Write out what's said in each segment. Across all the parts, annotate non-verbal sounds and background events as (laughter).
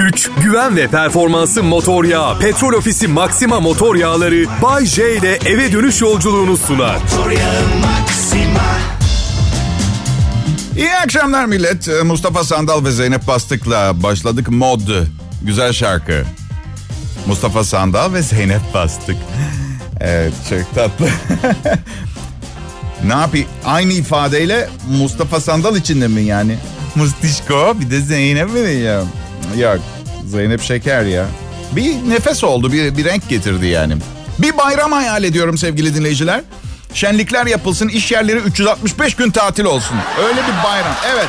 güç, güven ve performansı motor yağı. Petrol Ofisi Maxima motor yağları Bay J ile eve dönüş yolculuğunu sunar. İyi akşamlar millet. Mustafa Sandal ve Zeynep Bastık'la başladık mod. Güzel şarkı. Mustafa Sandal ve Zeynep Bastık. Evet çok tatlı. (laughs) ne yapayım? Aynı ifadeyle Mustafa Sandal içinde mi yani? Mustişko bir de Zeynep mi diyeceğim? Yok Zeynep Şeker ya. Bir nefes oldu bir, bir renk getirdi yani. Bir bayram hayal ediyorum sevgili dinleyiciler. Şenlikler yapılsın, iş yerleri 365 gün tatil olsun. Öyle bir bayram. Evet.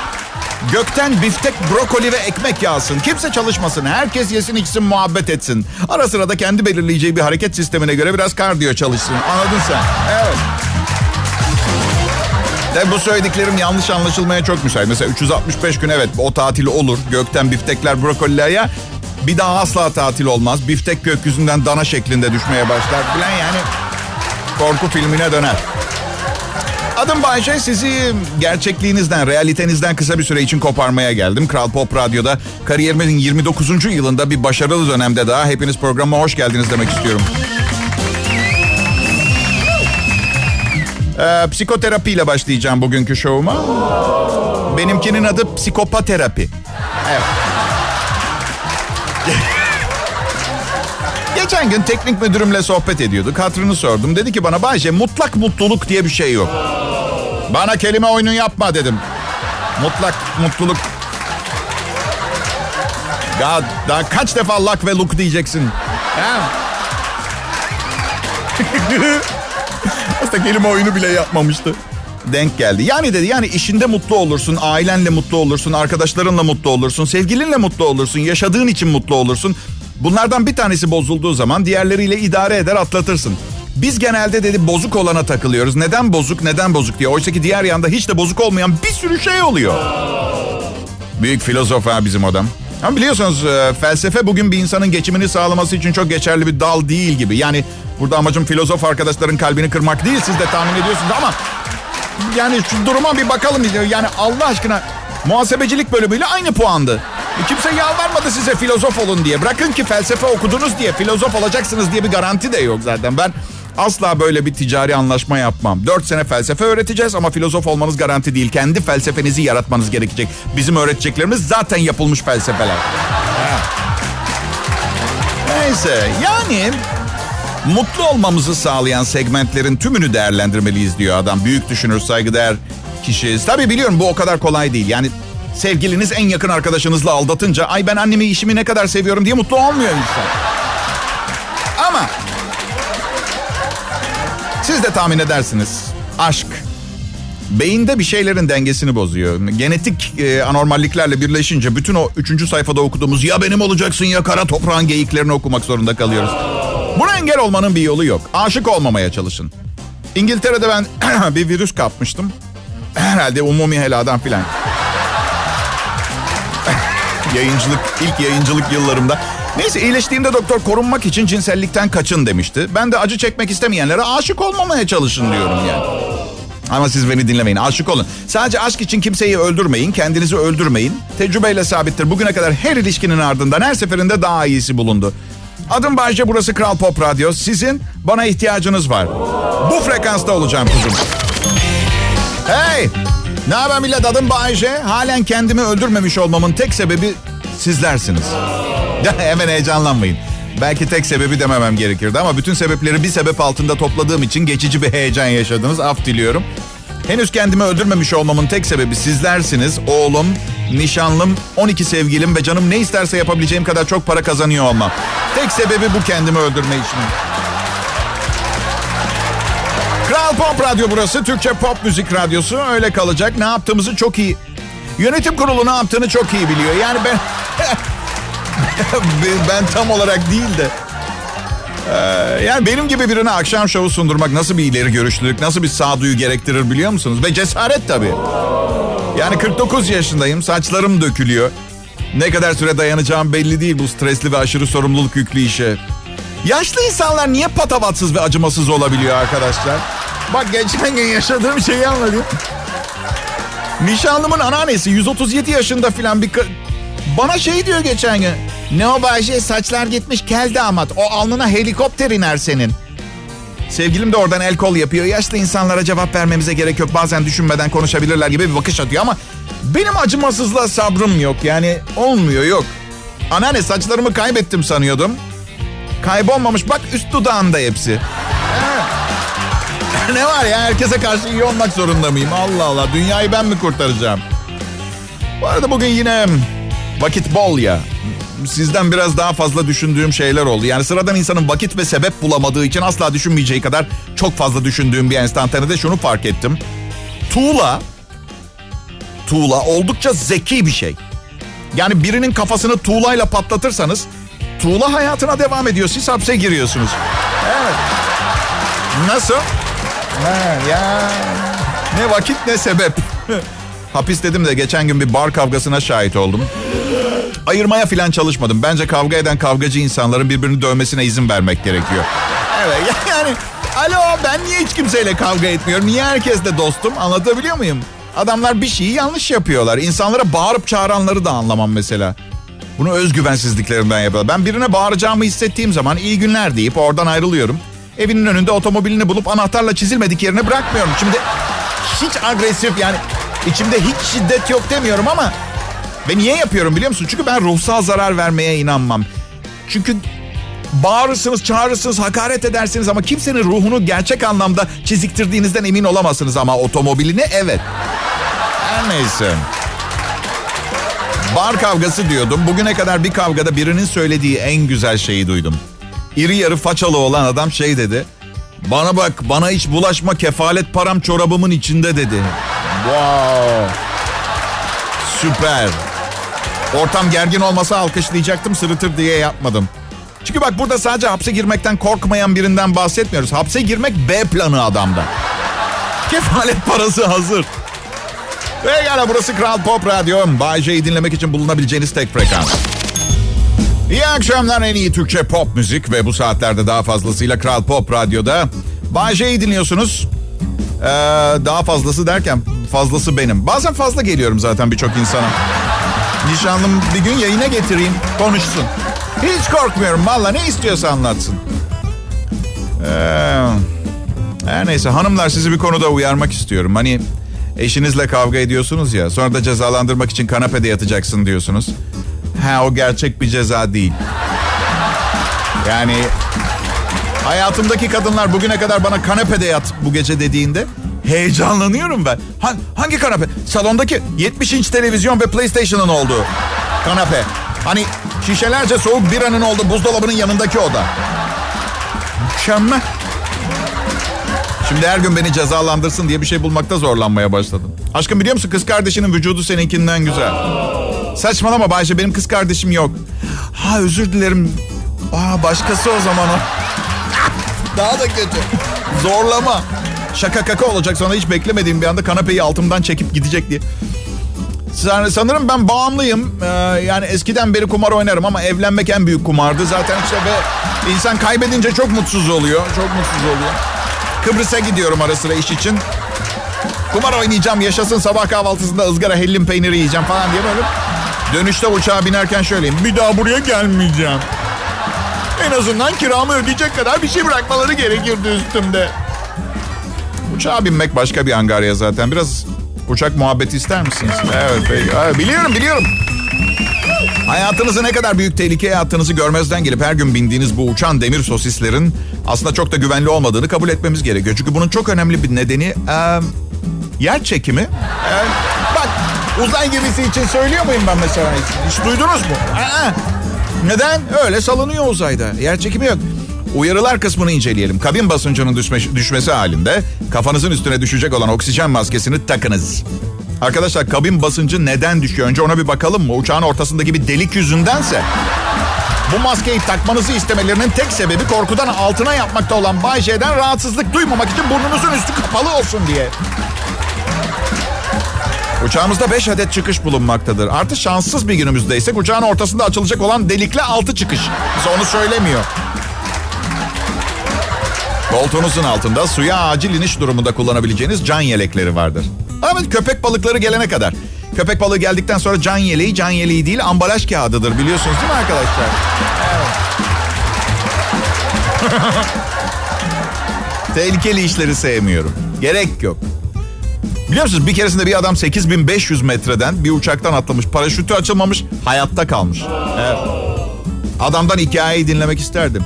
Gökten biftek, brokoli ve ekmek yağsın. Kimse çalışmasın. Herkes yesin, içsin, muhabbet etsin. Ara sıra da kendi belirleyeceği bir hareket sistemine göre biraz kardiyo çalışsın. Anladın sen? Evet. De bu söylediklerim yanlış anlaşılmaya çok müsait. Mesela 365 gün evet o tatil olur. Gökten biftekler, brokoliler ya. Bir daha asla tatil olmaz. Biftek gökyüzünden dana şeklinde düşmeye başlar filan yani korku filmine döner. Adım Bayşe sizi gerçekliğinizden, realitenizden kısa bir süre için koparmaya geldim. Kral Pop Radyo'da kariyerimin 29. yılında bir başarılı dönemde daha hepiniz programa hoş geldiniz demek istiyorum. Ee, psikoterapiyle başlayacağım bugünkü şovuma. Benimkinin adı psikopaterapi. Evet. (laughs) Geçen gün teknik müdürümle sohbet ediyorduk. Hatırını sordum. Dedi ki bana Bayce mutlak mutluluk diye bir şey yok. Bana kelime oyunu yapma dedim. Mutlak mutluluk. Ya daha kaç defa luck ve look diyeceksin? Ha? (laughs) Aslında kelime oyunu bile yapmamıştı. Denk geldi. Yani dedi yani işinde mutlu olursun, ailenle mutlu olursun, arkadaşlarınla mutlu olursun, sevgilinle mutlu olursun, yaşadığın için mutlu olursun. Bunlardan bir tanesi bozulduğu zaman diğerleriyle idare eder atlatırsın. Biz genelde dedi bozuk olana takılıyoruz. Neden bozuk, neden bozuk diye. Oysa ki diğer yanda hiç de bozuk olmayan bir sürü şey oluyor. Büyük filozof ha bizim adam. Ama biliyorsunuz e, felsefe bugün bir insanın geçimini sağlaması için çok geçerli bir dal değil gibi. Yani burada amacım filozof arkadaşların kalbini kırmak değil siz de tahmin ediyorsunuz ama... Yani şu duruma bir bakalım. Yani Allah aşkına muhasebecilik bölümüyle aynı puandı. E, kimse yalvarmadı size filozof olun diye. Bırakın ki felsefe okudunuz diye filozof olacaksınız diye bir garanti de yok zaten. Ben asla böyle bir ticari anlaşma yapmam. Dört sene felsefe öğreteceğiz ama filozof olmanız garanti değil. Kendi felsefenizi yaratmanız gerekecek. Bizim öğreteceklerimiz zaten yapılmış felsefeler. Neyse yani mutlu olmamızı sağlayan segmentlerin tümünü değerlendirmeliyiz diyor adam. Büyük düşünür, saygıdeğer kişi. Tabii biliyorum bu o kadar kolay değil. Yani sevgiliniz en yakın arkadaşınızla aldatınca ay ben annemi işimi ne kadar seviyorum diye mutlu olmuyor insan. Siz de tahmin edersiniz. Aşk. Beyinde bir şeylerin dengesini bozuyor. Genetik e, anormalliklerle birleşince bütün o üçüncü sayfada okuduğumuz ya benim olacaksın ya kara toprağın geyiklerini okumak zorunda kalıyoruz. Buna engel olmanın bir yolu yok. Aşık olmamaya çalışın. İngiltere'de ben (clears throat) bir virüs kapmıştım. Herhalde umumi heladan filan. (laughs) yayıncılık, ilk yayıncılık yıllarımda. Neyse iyileştiğimde doktor korunmak için cinsellikten kaçın demişti. Ben de acı çekmek istemeyenlere aşık olmamaya çalışın diyorum yani. Ama siz beni dinlemeyin. Aşık olun. Sadece aşk için kimseyi öldürmeyin. Kendinizi öldürmeyin. Tecrübeyle sabittir. Bugüne kadar her ilişkinin ardından her seferinde daha iyisi bulundu. Adım Bayce burası Kral Pop Radyo. Sizin bana ihtiyacınız var. Bu frekansta olacağım kuzum. Hey! Ne haber millet adım Bayce. Halen kendimi öldürmemiş olmamın tek sebebi sizlersiniz. (laughs) Hemen heyecanlanmayın. Belki tek sebebi dememem gerekirdi ama bütün sebepleri bir sebep altında topladığım için geçici bir heyecan yaşadınız. Af diliyorum. Henüz kendimi öldürmemiş olmamın tek sebebi sizlersiniz. Oğlum, nişanlım, 12 sevgilim ve canım ne isterse yapabileceğim kadar çok para kazanıyor olmam. Tek sebebi bu kendimi öldürme işim. Kral Pop Radyo burası. Türkçe pop müzik radyosu. Öyle kalacak. Ne yaptığımızı çok iyi... Yönetim kurulu ne yaptığını çok iyi biliyor. Yani ben... (laughs) (laughs) ben tam olarak değil de... Ee, yani benim gibi birine akşam şovu sundurmak nasıl bir ileri görüşlülük, nasıl bir sağduyu gerektirir biliyor musunuz? Ve cesaret tabii. Yani 49 yaşındayım, saçlarım dökülüyor. Ne kadar süre dayanacağım belli değil bu stresli ve aşırı sorumluluk yüklü işe. Yaşlı insanlar niye patavatsız ve acımasız olabiliyor arkadaşlar? Bak geçen gün yaşadığım şeyi anladım. Nişanlımın anneannesi 137 yaşında filan bir Bana şey diyor geçen gün. Ne o Bayce saçlar gitmiş kel damat. O alnına helikopter iner senin. Sevgilim de oradan el kol yapıyor. Yaşlı insanlara cevap vermemize gerek yok. Bazen düşünmeden konuşabilirler gibi bir bakış atıyor ama benim acımasızlığa sabrım yok. Yani olmuyor yok. Anneanne saçlarımı kaybettim sanıyordum. Kaybolmamış bak üst dudağında hepsi. (laughs) ne var ya herkese karşı iyi olmak zorunda mıyım? Allah Allah dünyayı ben mi kurtaracağım? Bu arada bugün yine vakit bol ya. Sizden biraz daha fazla düşündüğüm şeyler oldu. Yani sıradan insanın vakit ve sebep bulamadığı için asla düşünmeyeceği kadar çok fazla düşündüğüm bir enstantanede şunu fark ettim. Tuğla, tuğla oldukça zeki bir şey. Yani birinin kafasını tuğlayla patlatırsanız tuğla hayatına devam ediyor. Siz hapse giriyorsunuz. Evet. Nasıl? Ha, ya ne vakit ne sebep. (laughs) Hapis dedim de geçen gün bir bar kavgasına şahit oldum. Ayırmaya falan çalışmadım. Bence kavga eden kavgacı insanların birbirini dövmesine izin vermek gerekiyor. Evet (laughs) yani alo ben niye hiç kimseyle kavga etmiyorum? Niye herkesle dostum? Anlatabiliyor muyum? Adamlar bir şeyi yanlış yapıyorlar. İnsanlara bağırıp çağıranları da anlamam mesela. Bunu özgüvensizliklerinden yapıyorlar. Ben birine bağıracağımı hissettiğim zaman iyi günler deyip oradan ayrılıyorum. Evinin önünde otomobilini bulup anahtarla çizilmedik yerine bırakmıyorum. Şimdi hiç agresif yani içimde hiç şiddet yok demiyorum ama ve niye yapıyorum biliyor musun? Çünkü ben ruhsal zarar vermeye inanmam. Çünkü bağırırsınız, çağırırsınız, hakaret edersiniz ama kimsenin ruhunu gerçek anlamda çiziktirdiğinizden emin olamazsınız ama otomobilini evet. Her neyse. Bar kavgası diyordum. Bugüne kadar bir kavgada birinin söylediği en güzel şeyi duydum. İri yarı façalı olan adam şey dedi. Bana bak bana hiç bulaşma kefalet param çorabımın içinde dedi. Wow. Süper. Ortam gergin olmasa alkışlayacaktım sırıtır diye yapmadım. Çünkü bak burada sadece hapse girmekten korkmayan birinden bahsetmiyoruz. Hapse girmek B planı adamda. Kefalet parası hazır. Ve yani burası Kral Pop Radyo. Bay J'yi dinlemek için bulunabileceğiniz tek frekans. İyi akşamlar en iyi Türkçe pop müzik ve bu saatlerde daha fazlasıyla Kral Pop Radyo'da. Bay J'yi dinliyorsunuz. Ee, daha fazlası derken fazlası benim. Bazen fazla geliyorum zaten birçok insana. Nişanlım bir gün yayına getireyim konuşsun. Hiç korkmuyorum valla ne istiyorsa anlatsın. Ee, her neyse hanımlar sizi bir konuda uyarmak istiyorum. Hani eşinizle kavga ediyorsunuz ya sonra da cezalandırmak için kanepede yatacaksın diyorsunuz. Ha o gerçek bir ceza değil. Yani hayatımdaki kadınlar bugüne kadar bana kanepede yat bu gece dediğinde heyecanlanıyorum ben. Ha, hangi kanepe? Salondaki 70 inç televizyon ve PlayStation'ın olduğu kanepe. Hani şişelerce soğuk biranın olduğu buzdolabının yanındaki oda. Mükemmel. Şimdi her gün beni cezalandırsın diye bir şey bulmakta zorlanmaya başladım. Aşkım biliyor musun kız kardeşinin vücudu seninkinden güzel. Saçmalama Bayşe benim kız kardeşim yok. Ha özür dilerim. Aa başkası o zaman o. Daha da kötü. Zorlama. Şaka kaka olacak sonra hiç beklemediğim bir anda kanapeyi altımdan çekip gidecek diye. Sanırım ben bağımlıyım. Ee, yani eskiden beri kumar oynarım ama evlenmek en büyük kumardı. Zaten işte ve insan kaybedince çok mutsuz oluyor. Çok mutsuz oluyor. Kıbrıs'a gidiyorum ara sıra iş için. Kumar oynayacağım yaşasın sabah kahvaltısında ızgara hellim peyniri yiyeceğim falan diye böyle. Dönüşte uçağa binerken şöyleyim. Bir daha buraya gelmeyeceğim. En azından kiramı ödeyecek kadar bir şey bırakmaları gerekirdi üstümde. Uçağa binmek başka bir angarya zaten. Biraz uçak muhabbeti ister misiniz? Evet, peki. biliyorum biliyorum. Hayatınızı ne kadar büyük tehlikeye attığınızı görmezden gelip her gün bindiğiniz bu uçan demir sosislerin aslında çok da güvenli olmadığını kabul etmemiz gerekiyor. Çünkü bunun çok önemli bir nedeni e, yer çekimi. E, bak uzay gemisi için söylüyor muyum ben mesela? Hiç duydunuz mu? Aa, neden? Öyle salınıyor uzayda. Yer çekimi yok. Uyarılar kısmını inceleyelim. Kabin basıncının düşme, düşmesi halinde kafanızın üstüne düşecek olan oksijen maskesini takınız. Arkadaşlar kabin basıncı neden düşüyor? Önce ona bir bakalım mı? Uçağın ortasındaki bir delik yüzündense. Bu maskeyi takmanızı istemelerinin tek sebebi korkudan altına yapmakta olan Bay J'den rahatsızlık duymamak için burnunuzun üstü kapalı olsun diye. Uçağımızda 5 adet çıkış bulunmaktadır. Artı şanssız bir günümüzdeysek uçağın ortasında açılacak olan delikle 6 çıkış. Bize onu söylemiyor. Koltuğunuzun altında suya acil iniş durumunda kullanabileceğiniz can yelekleri vardır. Evet köpek balıkları gelene kadar. Köpek balığı geldikten sonra can yeleği can yeleği değil ambalaj kağıdıdır biliyorsunuz değil mi arkadaşlar? (laughs) Tehlikeli işleri sevmiyorum. Gerek yok. Biliyor musunuz bir keresinde bir adam 8500 metreden bir uçaktan atlamış. Paraşütü açılmamış hayatta kalmış. Evet. Adamdan hikayeyi dinlemek isterdim.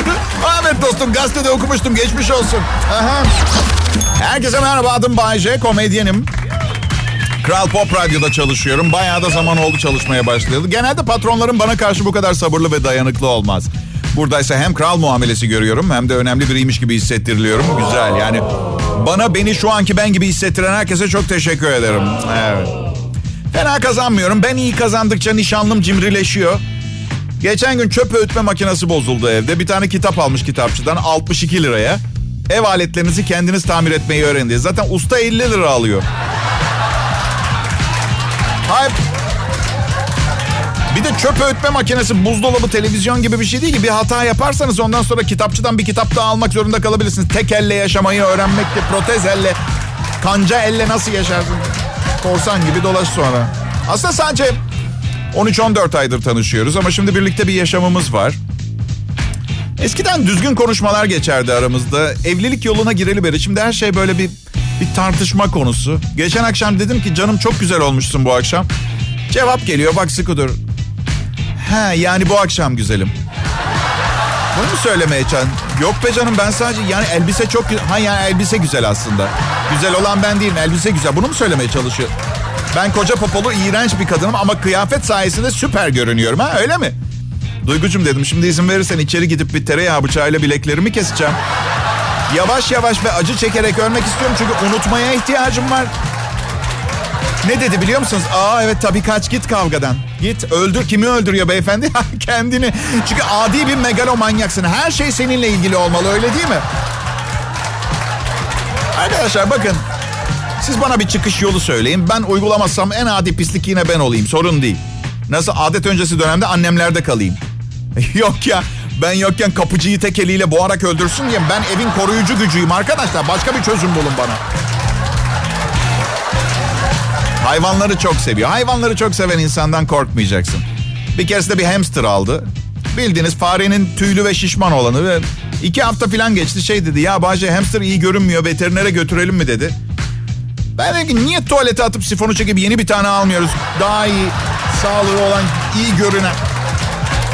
(laughs) evet dostum gazetede okumuştum geçmiş olsun. Aha. Herkese merhaba adım Bayce komedyenim. Kral Pop Radyo'da çalışıyorum. Bayağı da zaman oldu çalışmaya başlayalı. Genelde patronlarım bana karşı bu kadar sabırlı ve dayanıklı olmaz. Buradaysa hem kral muamelesi görüyorum hem de önemli biriymiş gibi hissettiriliyorum. Güzel yani. Bana beni şu anki ben gibi hissettiren herkese çok teşekkür ederim. Evet. Fena kazanmıyorum. Ben iyi kazandıkça nişanlım cimrileşiyor. Geçen gün çöp öğütme makinesi bozuldu evde. Bir tane kitap almış kitapçıdan 62 liraya. Ev aletlerinizi kendiniz tamir etmeyi öğrenin diye. Zaten usta 50 lira alıyor. Hayır. Bir de çöp öğütme makinesi, buzdolabı, televizyon gibi bir şey değil ki. Bir hata yaparsanız ondan sonra kitapçıdan bir kitap daha almak zorunda kalabilirsiniz. Tek elle yaşamayı öğrenmekte, protez elle, kanca elle nasıl yaşarsın? Korsan gibi dolaş sonra. Aslında sadece 13-14 aydır tanışıyoruz ama şimdi birlikte bir yaşamımız var. Eskiden düzgün konuşmalar geçerdi aramızda. Evlilik yoluna gireli beri şimdi her şey böyle bir bir tartışma konusu. Geçen akşam dedim ki canım çok güzel olmuşsun bu akşam. Cevap geliyor bak sıkı dur. He yani bu akşam güzelim. Bunu mu söylemeye can? Yok be canım ben sadece yani elbise çok ha yani elbise güzel aslında. Güzel olan ben değilim elbise güzel. Bunu mu söylemeye çalışıyor? Ben koca popolu iğrenç bir kadınım ama kıyafet sayesinde süper görünüyorum ha öyle mi? Duygucum dedim şimdi izin verirsen içeri gidip bir tereyağı bıçağıyla bileklerimi keseceğim. Yavaş yavaş ve acı çekerek ölmek istiyorum çünkü unutmaya ihtiyacım var. Ne dedi biliyor musunuz? Aa evet tabii kaç git kavgadan. Git öldür kimi öldürüyor beyefendi? (laughs) Kendini. Çünkü adi bir megalomanyaksın. Her şey seninle ilgili olmalı öyle değil mi? Arkadaşlar bakın. Siz bana bir çıkış yolu söyleyin. Ben uygulamazsam en adi pislik yine ben olayım. Sorun değil. Nasıl adet öncesi dönemde annemlerde kalayım. (laughs) Yok ya ben yokken kapıcıyı tek eliyle boğarak öldürsün diye ben evin koruyucu gücüyüm arkadaşlar. Başka bir çözüm bulun bana. Hayvanları çok seviyor. Hayvanları çok seven insandan korkmayacaksın. Bir keresinde bir hamster aldı. Bildiğiniz farenin tüylü ve şişman olanı. Ve iki hafta falan geçti şey dedi. Ya Bahçe hamster iyi görünmüyor veterinere götürelim mi dedi. Ben dedim ki niye tuvalete atıp sifonu çekip yeni bir tane almıyoruz? Daha iyi, sağlığı olan, iyi görünen.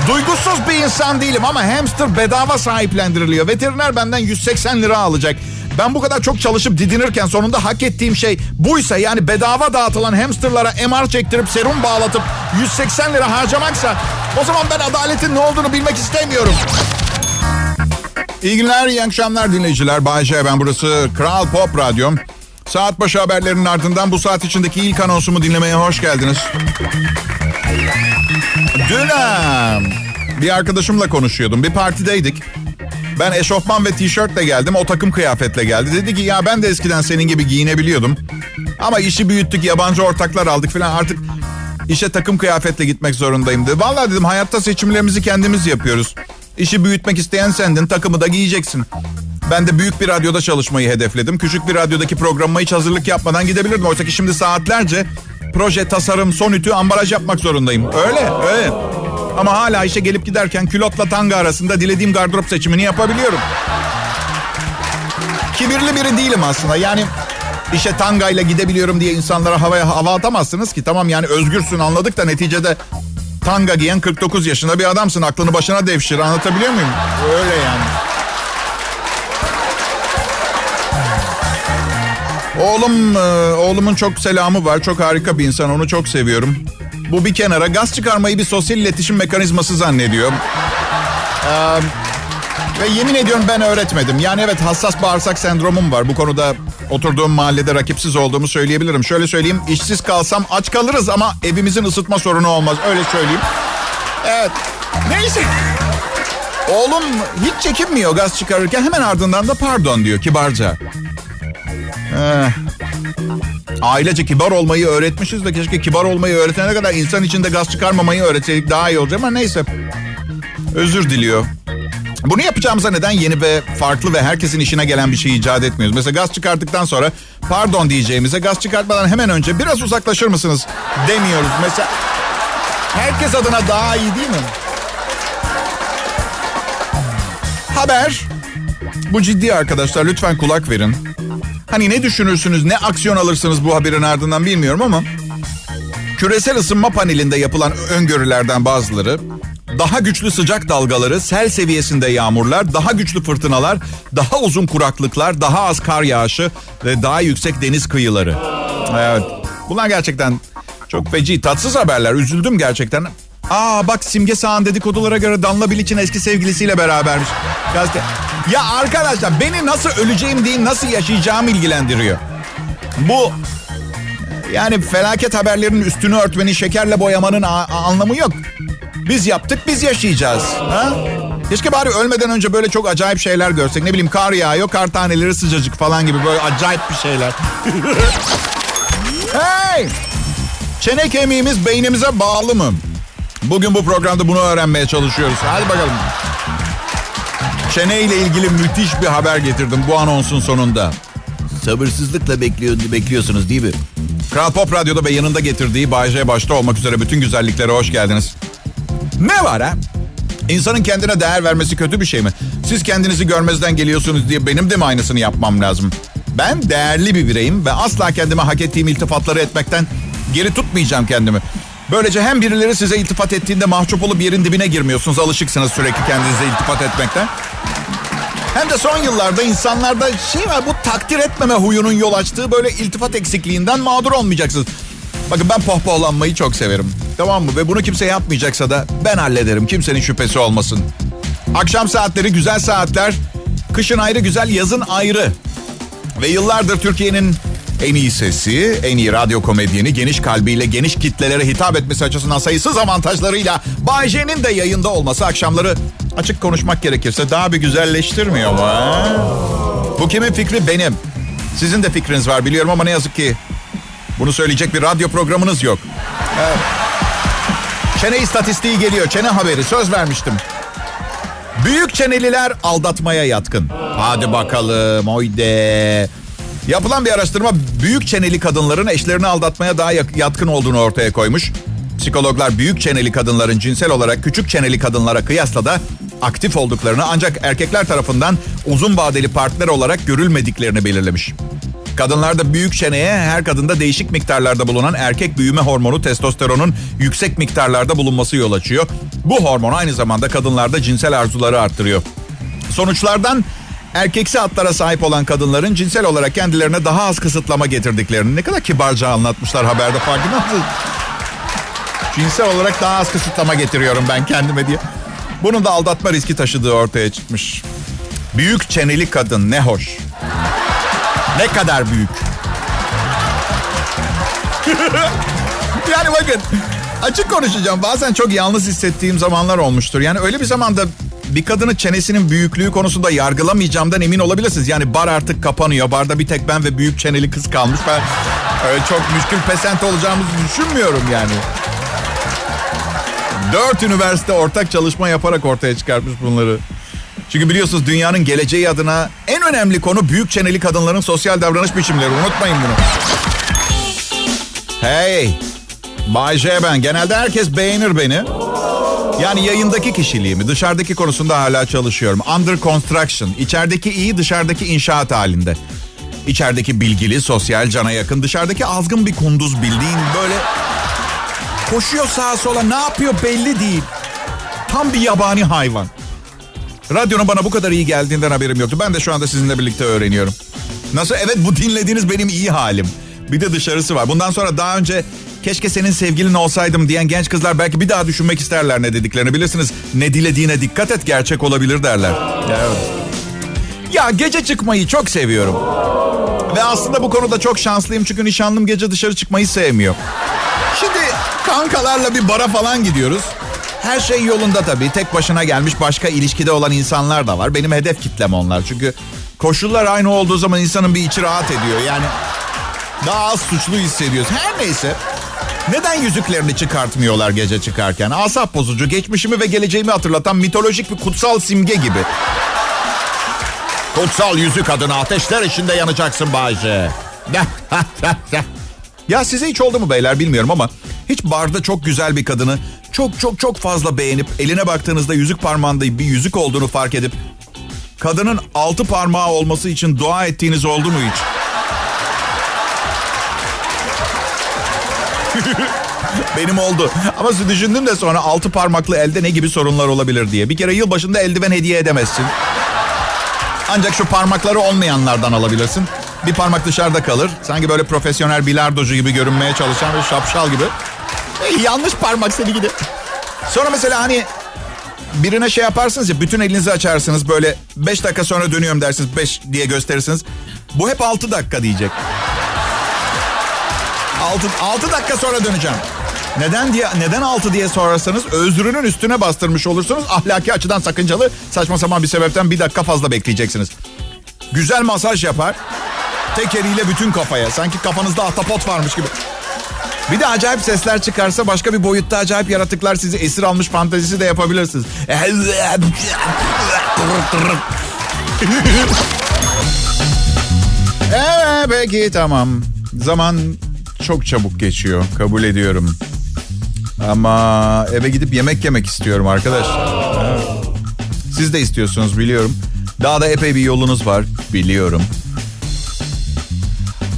Duygusuz bir insan değilim ama hamster bedava sahiplendiriliyor. Veteriner benden 180 lira alacak. Ben bu kadar çok çalışıp didinirken sonunda hak ettiğim şey buysa yani bedava dağıtılan hamsterlara MR çektirip serum bağlatıp 180 lira harcamaksa o zaman ben adaletin ne olduğunu bilmek istemiyorum. İyi günler, iyi akşamlar dinleyiciler. Bayşe ben burası Kral Pop Radyo. Saat başı haberlerinin ardından bu saat içindeki ilk anonsumu dinlemeye hoş geldiniz. Dün bir arkadaşımla konuşuyordum. Bir partideydik. Ben eşofman ve tişörtle geldim. O takım kıyafetle geldi. Dedi ki ya ben de eskiden senin gibi giyinebiliyordum. Ama işi büyüttük, yabancı ortaklar aldık falan. Artık işe takım kıyafetle gitmek zorundayım dedi. Vallahi dedim hayatta seçimlerimizi kendimiz yapıyoruz. İşi büyütmek isteyen sendin, takımı da giyeceksin. Ben de büyük bir radyoda çalışmayı hedefledim. Küçük bir radyodaki programıma hiç hazırlık yapmadan gidebilirdim. Oysa ki şimdi saatlerce proje, tasarım, son ütü, ambalaj yapmak zorundayım. Öyle, öyle. Ama hala işe gelip giderken külotla tanga arasında dilediğim gardırop seçimini yapabiliyorum. Kibirli biri değilim aslında. Yani işe tangayla gidebiliyorum diye insanlara havaya hava atamazsınız ki. Tamam yani özgürsün anladık da neticede tanga giyen 49 yaşında bir adamsın. Aklını başına devşir anlatabiliyor muyum? Öyle yani. Oğlum, e, oğlumun çok selamı var. Çok harika bir insan. Onu çok seviyorum. Bu bir kenara. Gaz çıkarmayı bir sosyal iletişim mekanizması zannediyor. Ee, ve yemin ediyorum ben öğretmedim. Yani evet hassas bağırsak sendromum var. Bu konuda oturduğum mahallede rakipsiz olduğumu söyleyebilirim. Şöyle söyleyeyim. işsiz kalsam aç kalırız ama evimizin ısıtma sorunu olmaz. Öyle söyleyeyim. Evet. Neyse. Oğlum hiç çekinmiyor gaz çıkarırken hemen ardından da pardon diyor kibarca. Ee, ailece kibar olmayı öğretmişiz de keşke kibar olmayı öğretene kadar insan içinde gaz çıkarmamayı öğretseydik daha iyi olacak ama neyse. Özür diliyor. Bunu yapacağımıza neden yeni ve farklı ve herkesin işine gelen bir şey icat etmiyoruz? Mesela gaz çıkarttıktan sonra pardon diyeceğimize gaz çıkartmadan hemen önce biraz uzaklaşır mısınız demiyoruz. Mesela herkes adına daha iyi değil mi? Haber. Bu ciddi arkadaşlar lütfen kulak verin. Hani ne düşünürsünüz, ne aksiyon alırsınız bu haberin ardından bilmiyorum ama küresel ısınma panelinde yapılan öngörülerden bazıları daha güçlü sıcak dalgaları, sel seviyesinde yağmurlar, daha güçlü fırtınalar, daha uzun kuraklıklar, daha az kar yağışı ve daha yüksek deniz kıyıları. Evet. Bunlar gerçekten çok feci, tatsız haberler. Üzüldüm gerçekten. Aa bak Simge Sağan dedikodulara göre Danla Bilic'in eski sevgilisiyle berabermiş. Gazete. Ya arkadaşlar beni nasıl öleceğim değil nasıl yaşayacağım ilgilendiriyor. Bu yani felaket haberlerin üstünü örtmenin şekerle boyamanın anlamı yok. Biz yaptık biz yaşayacağız. Ha? Keşke bari ölmeden önce böyle çok acayip şeyler görsek. Ne bileyim kar yağıyor, kar taneleri sıcacık falan gibi böyle acayip bir şeyler. (laughs) hey! Çene kemiğimiz beynimize bağlı mı? Bugün bu programda bunu öğrenmeye çalışıyoruz. Hadi bakalım. Çene ile ilgili müthiş bir haber getirdim bu anonsun sonunda. Sabırsızlıkla bekliyor, bekliyorsunuz değil mi? Kral Pop Radyo'da ve yanında getirdiği Bay J başta olmak üzere bütün güzelliklere hoş geldiniz. Ne var ha? İnsanın kendine değer vermesi kötü bir şey mi? Siz kendinizi görmezden geliyorsunuz diye benim de mi aynısını yapmam lazım? Ben değerli bir bireyim ve asla kendime hak ettiğim iltifatları etmekten geri tutmayacağım kendimi. Böylece hem birileri size iltifat ettiğinde mahcup olup yerin dibine girmiyorsunuz. Alışıksınız sürekli kendinize iltifat etmekten. Hem de son yıllarda insanlarda şey var bu takdir etmeme huyunun yol açtığı böyle iltifat eksikliğinden mağdur olmayacaksınız. Bakın ben pohpohlanmayı çok severim. Tamam mı? Ve bunu kimse yapmayacaksa da ben hallederim. Kimsenin şüphesi olmasın. Akşam saatleri güzel saatler. Kışın ayrı güzel, yazın ayrı. Ve yıllardır Türkiye'nin en iyi sesi, en iyi radyo komedyeni, geniş kalbiyle geniş kitlelere hitap etmesi açısından sayısız avantajlarıyla Bay J'nin de yayında olması akşamları açık konuşmak gerekirse daha bir güzelleştirmiyor mu? Bu kimin fikri? Benim. Sizin de fikriniz var biliyorum ama ne yazık ki bunu söyleyecek bir radyo programınız yok. Evet. Çene istatistiği geliyor. Çene haberi. Söz vermiştim. Büyük çeneliler aldatmaya yatkın. Hadi bakalım oyde. Yapılan bir araştırma büyük çeneli kadınların eşlerini aldatmaya daha yatkın olduğunu ortaya koymuş. Psikologlar büyük çeneli kadınların cinsel olarak küçük çeneli kadınlara kıyasla da aktif olduklarını ancak erkekler tarafından uzun vadeli partner olarak görülmediklerini belirlemiş. Kadınlarda büyük çeneye her kadında değişik miktarlarda bulunan erkek büyüme hormonu testosteronun yüksek miktarlarda bulunması yol açıyor. Bu hormon aynı zamanda kadınlarda cinsel arzuları arttırıyor. Sonuçlardan erkeksi hatlara sahip olan kadınların cinsel olarak kendilerine daha az kısıtlama getirdiklerini ne kadar kibarca anlatmışlar haberde farkında mısınız? Cinsel olarak daha az kısıtlama getiriyorum ben kendime diye. Bunun da aldatma riski taşıdığı ortaya çıkmış. Büyük çeneli kadın ne hoş. Ne kadar büyük. (laughs) yani bakın açık konuşacağım. Bazen çok yalnız hissettiğim zamanlar olmuştur. Yani öyle bir zamanda bir kadının çenesinin büyüklüğü konusunda yargılamayacağımdan emin olabilirsiniz. Yani bar artık kapanıyor. Barda bir tek ben ve büyük çeneli kız kalmış. Ben öyle çok müşkül pesent olacağımızı düşünmüyorum yani. Dört üniversite ortak çalışma yaparak ortaya çıkartmış bunları. Çünkü biliyorsunuz dünyanın geleceği adına en önemli konu büyük çeneli kadınların sosyal davranış biçimleri. Unutmayın bunu. Hey, Bay J ben. Genelde herkes beğenir beni. Yani yayındaki kişiliğimi, dışarıdaki konusunda hala çalışıyorum. Under construction. İçerideki iyi, dışarıdaki inşaat halinde. İçerideki bilgili, sosyal, cana yakın. Dışarıdaki azgın bir kunduz bildiğin böyle... Koşuyor sağa sola ne yapıyor belli değil. Tam bir yabani hayvan. Radyonun bana bu kadar iyi geldiğinden haberim yoktu. Ben de şu anda sizinle birlikte öğreniyorum. Nasıl? Evet bu dinlediğiniz benim iyi halim. Bir de dışarısı var. Bundan sonra daha önce keşke senin sevgilin olsaydım diyen genç kızlar belki bir daha düşünmek isterler ne dediklerini. Bilirsiniz ne dilediğine dikkat et gerçek olabilir derler. Evet. Ya gece çıkmayı çok seviyorum. Ve aslında bu konuda çok şanslıyım çünkü nişanlım gece dışarı çıkmayı sevmiyor. Şimdi kankalarla bir bara falan gidiyoruz. Her şey yolunda tabii. Tek başına gelmiş başka ilişkide olan insanlar da var. Benim hedef kitlem onlar. Çünkü koşullar aynı olduğu zaman insanın bir içi rahat ediyor. Yani daha az suçlu hissediyoruz. Her neyse. Neden yüzüklerini çıkartmıyorlar gece çıkarken? Asap bozucu, geçmişimi ve geleceğimi hatırlatan mitolojik bir kutsal simge gibi. Kutsal yüzük adına ateşler içinde yanacaksın Bayce. (laughs) ya size hiç oldu mu beyler bilmiyorum ama hiç barda çok güzel bir kadını çok çok çok fazla beğenip eline baktığınızda yüzük parmağında bir yüzük olduğunu fark edip kadının altı parmağı olması için dua ettiğiniz oldu mu hiç? (laughs) Benim oldu. Ama düşündüm de sonra altı parmaklı elde ne gibi sorunlar olabilir diye. Bir kere yılbaşında eldiven hediye edemezsin. Ancak şu parmakları olmayanlardan alabilirsin. Bir parmak dışarıda kalır. Sanki böyle profesyonel bilardocu gibi görünmeye çalışan bir şapşal gibi. E, yanlış parmak seni gidi. Sonra mesela hani birine şey yaparsınız ya bütün elinizi açarsınız böyle 5 dakika sonra dönüyorum dersiniz 5 diye gösterirsiniz. Bu hep 6 dakika diyecek. 6, 6 dakika sonra döneceğim. Neden diye neden 6 diye sorarsanız özrünün üstüne bastırmış olursunuz. Ahlaki açıdan sakıncalı saçma sapan bir sebepten bir dakika fazla bekleyeceksiniz. Güzel masaj yapar. Tek eliyle bütün kafaya. Sanki kafanızda atapot varmış gibi. Bir de acayip sesler çıkarsa başka bir boyutta acayip yaratıklar sizi esir almış fantezisi de yapabilirsiniz. (laughs) evet peki tamam. Zaman çok çabuk geçiyor. Kabul ediyorum. Ama eve gidip yemek yemek istiyorum arkadaş. Siz de istiyorsunuz biliyorum. Daha da epey bir yolunuz var biliyorum.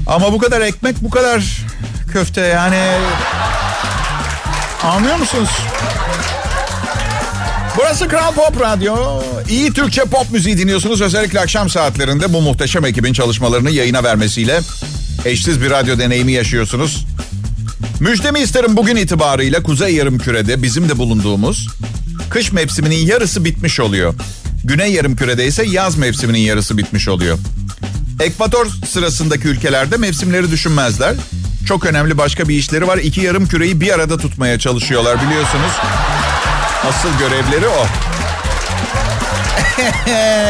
Ama bu kadar ekmek, bu kadar köfte yani... Anlıyor musunuz? Burası Kral Pop Radyo. İyi Türkçe pop müziği dinliyorsunuz. Özellikle akşam saatlerinde bu muhteşem ekibin çalışmalarını yayına vermesiyle eşsiz bir radyo deneyimi yaşıyorsunuz. Müjdemi isterim bugün itibarıyla Kuzey Yarımküre'de bizim de bulunduğumuz kış mevsiminin yarısı bitmiş oluyor. Güney Yarımküre'de ise yaz mevsiminin yarısı bitmiş oluyor. Ekvator sırasındaki ülkelerde mevsimleri düşünmezler. Çok önemli başka bir işleri var. İki yarım küreyi bir arada tutmaya çalışıyorlar biliyorsunuz. Asıl görevleri o.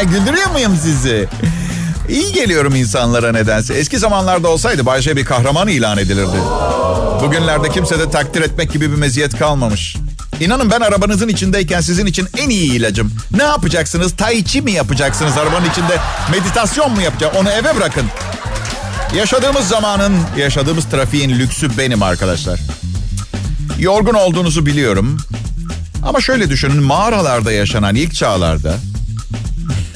(laughs) Güldürüyor muyum sizi? İyi geliyorum insanlara nedense. Eski zamanlarda olsaydı Bayşe bir kahraman ilan edilirdi. Bugünlerde kimse de takdir etmek gibi bir meziyet kalmamış. İnanın ben arabanızın içindeyken sizin için en iyi ilacım. Ne yapacaksınız? Tai chi mi yapacaksınız arabanın içinde? Meditasyon mu yapacak? Onu eve bırakın. Yaşadığımız zamanın, yaşadığımız trafiğin lüksü benim arkadaşlar. Yorgun olduğunuzu biliyorum. Ama şöyle düşünün mağaralarda yaşanan ilk çağlarda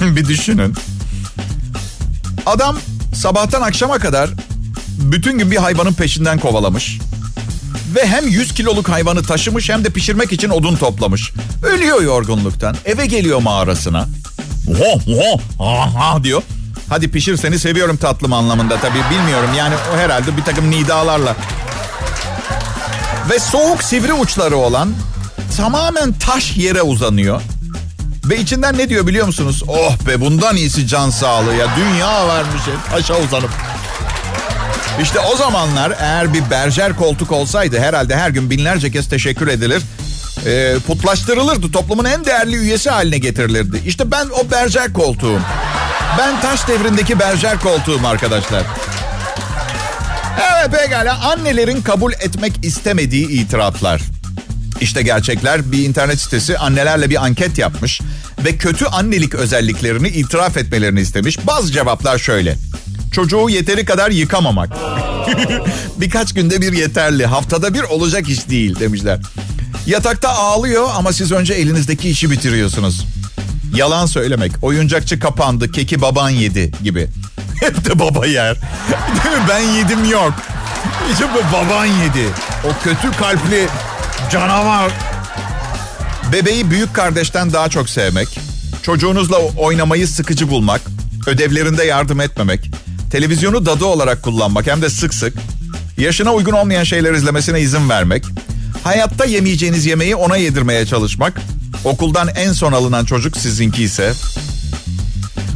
(laughs) bir düşünün. Adam sabahtan akşama kadar bütün gün bir hayvanın peşinden kovalamış. Ve hem 100 kiloluk hayvanı taşımış hem de pişirmek için odun toplamış. Ölüyor yorgunluktan. Eve geliyor mağarasına. Oho, oho, aha diyor. Hadi pişir seni seviyorum tatlım anlamında tabii bilmiyorum. Yani o herhalde bir takım nidalarla. Ve soğuk sivri uçları olan tamamen taş yere uzanıyor. Ve içinden ne diyor biliyor musunuz? Oh be bundan iyisi can sağlığı ya. Dünya vermiş taşa uzanıp. İşte o zamanlar eğer bir berjer koltuk olsaydı herhalde her gün binlerce kez teşekkür edilir. E, putlaştırılırdı. Toplumun en değerli üyesi haline getirilirdi. İşte ben o berjer koltuğum. Ben taş devrindeki berjer koltuğum arkadaşlar. Evet pekala annelerin kabul etmek istemediği itiraflar. İşte gerçekler bir internet sitesi annelerle bir anket yapmış ve kötü annelik özelliklerini itiraf etmelerini istemiş. Bazı cevaplar şöyle. Çocuğu yeteri kadar yıkamamak. (laughs) Birkaç günde bir yeterli. Haftada bir olacak iş değil demişler. Yatakta ağlıyor ama siz önce elinizdeki işi bitiriyorsunuz. Yalan söylemek. Oyuncakçı kapandı, keki baban yedi gibi. (laughs) Hep de baba yer. (laughs) Değil mi? Ben yedim yok. İşte baban yedi. O kötü kalpli canavar. Bebeği büyük kardeşten daha çok sevmek. Çocuğunuzla oynamayı sıkıcı bulmak. Ödevlerinde yardım etmemek. Televizyonu dadı olarak kullanmak hem de sık sık. Yaşına uygun olmayan şeyler izlemesine izin vermek. Hayatta yemeyeceğiniz yemeği ona yedirmeye çalışmak. Okuldan en son alınan çocuk sizinki ise.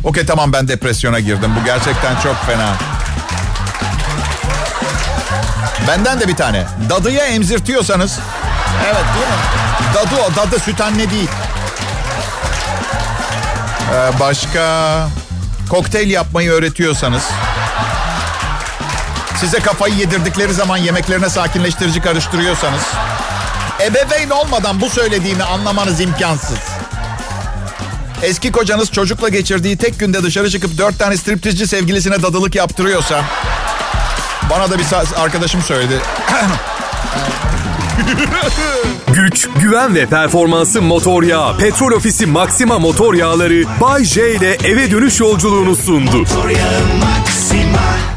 Okey tamam ben depresyona girdim. Bu gerçekten çok fena. Benden de bir tane. Dadıya emzirtiyorsanız. Evet değil mi? Dadı o. Dadı süt anne değil. Ee, başka kokteyl yapmayı öğretiyorsanız. Size kafayı yedirdikleri zaman yemeklerine sakinleştirici karıştırıyorsanız. Ebeveyn olmadan bu söylediğimi anlamanız imkansız. Eski kocanız çocukla geçirdiği tek günde dışarı çıkıp dört tane striptizci sevgilisine dadılık yaptırıyorsa... Bana da bir arkadaşım söyledi. (clears throat) (laughs) Güç, güven ve performansı motor yağı. Petrol Ofisi Maxima motor yağları Bay J ile eve dönüş yolculuğunu sundu. Motor yağı Maxima.